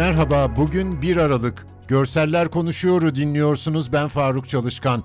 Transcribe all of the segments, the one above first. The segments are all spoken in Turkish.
Merhaba, bugün 1 Aralık. Görseller Konuşuyor'u dinliyorsunuz. Ben Faruk Çalışkan.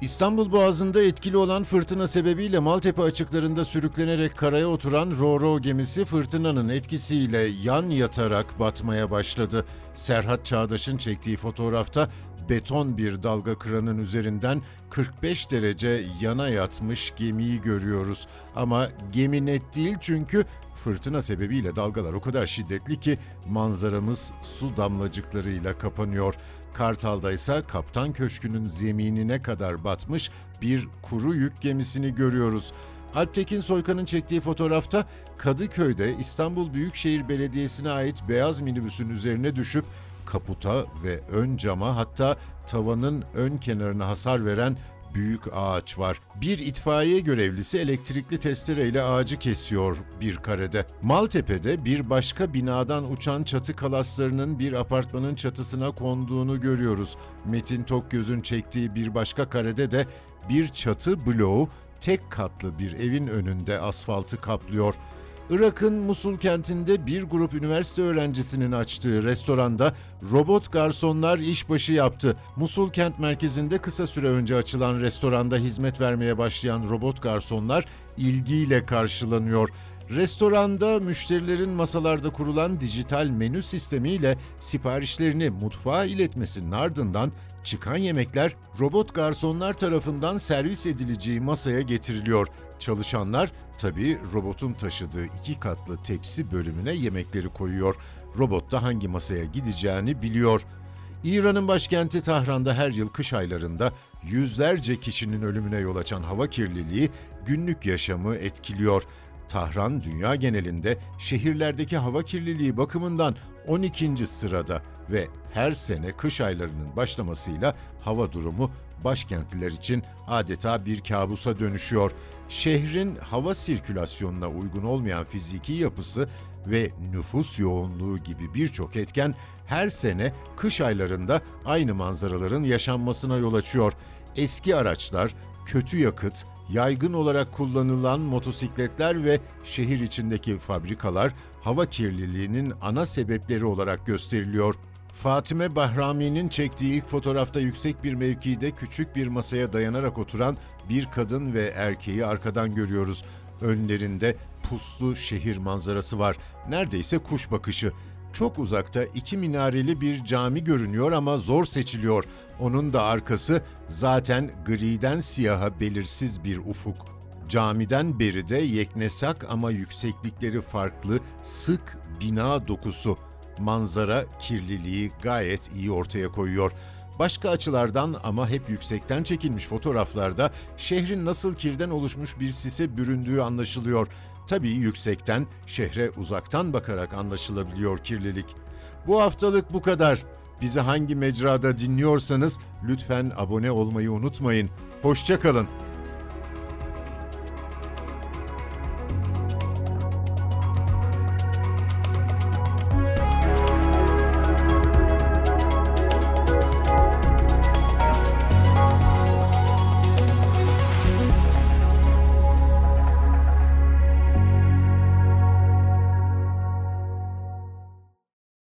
İstanbul Boğazı'nda etkili olan fırtına sebebiyle Maltepe açıklarında sürüklenerek karaya oturan Roro gemisi fırtınanın etkisiyle yan yatarak batmaya başladı. Serhat Çağdaş'ın çektiği fotoğrafta beton bir dalga kıranın üzerinden 45 derece yana yatmış gemiyi görüyoruz. Ama gemi net değil çünkü fırtına sebebiyle dalgalar o kadar şiddetli ki manzaramız su damlacıklarıyla kapanıyor. Kartal'da ise Kaptan Köşkü'nün zeminine kadar batmış bir kuru yük gemisini görüyoruz. Alptekin Soykan'ın çektiği fotoğrafta Kadıköy'de İstanbul Büyükşehir Belediyesi'ne ait beyaz minibüsün üzerine düşüp kaputa ve ön cama hatta tavanın ön kenarına hasar veren büyük ağaç var. Bir itfaiye görevlisi elektrikli testereyle ağacı kesiyor bir karede. Maltepe'de bir başka binadan uçan çatı kalaslarının bir apartmanın çatısına konduğunu görüyoruz. Metin Tokgöz'ün çektiği bir başka karede de bir çatı bloğu tek katlı bir evin önünde asfaltı kaplıyor. Irak'ın Musul kentinde bir grup üniversite öğrencisinin açtığı restoranda robot garsonlar işbaşı yaptı. Musul kent merkezinde kısa süre önce açılan restoranda hizmet vermeye başlayan robot garsonlar ilgiyle karşılanıyor. Restoranda müşterilerin masalarda kurulan dijital menü sistemiyle siparişlerini mutfağa iletmesinin ardından çıkan yemekler robot garsonlar tarafından servis edileceği masaya getiriliyor. Çalışanlar tabii robotun taşıdığı iki katlı tepsi bölümüne yemekleri koyuyor. Robot da hangi masaya gideceğini biliyor. İran'ın başkenti Tahran'da her yıl kış aylarında yüzlerce kişinin ölümüne yol açan hava kirliliği günlük yaşamı etkiliyor. Tahran dünya genelinde şehirlerdeki hava kirliliği bakımından 12. sırada ve her sene kış aylarının başlamasıyla hava durumu başkentliler için adeta bir kabusa dönüşüyor. Şehrin hava sirkülasyonuna uygun olmayan fiziki yapısı ve nüfus yoğunluğu gibi birçok etken her sene kış aylarında aynı manzaraların yaşanmasına yol açıyor. Eski araçlar, kötü yakıt, yaygın olarak kullanılan motosikletler ve şehir içindeki fabrikalar hava kirliliğinin ana sebepleri olarak gösteriliyor. Fatime Bahrami'nin çektiği ilk fotoğrafta yüksek bir mevkide küçük bir masaya dayanarak oturan bir kadın ve erkeği arkadan görüyoruz. Önlerinde puslu şehir manzarası var. Neredeyse kuş bakışı. Çok uzakta iki minareli bir cami görünüyor ama zor seçiliyor. Onun da arkası zaten griden siyaha belirsiz bir ufuk. Camiden beri de yeknesak ama yükseklikleri farklı sık bina dokusu. Manzara kirliliği gayet iyi ortaya koyuyor. Başka açılardan ama hep yüksekten çekilmiş fotoğraflarda şehrin nasıl kirden oluşmuş bir sise büründüğü anlaşılıyor. Tabii yüksekten, şehre uzaktan bakarak anlaşılabiliyor kirlilik. Bu haftalık bu kadar. Bizi hangi mecrada dinliyorsanız lütfen abone olmayı unutmayın. Hoşçakalın.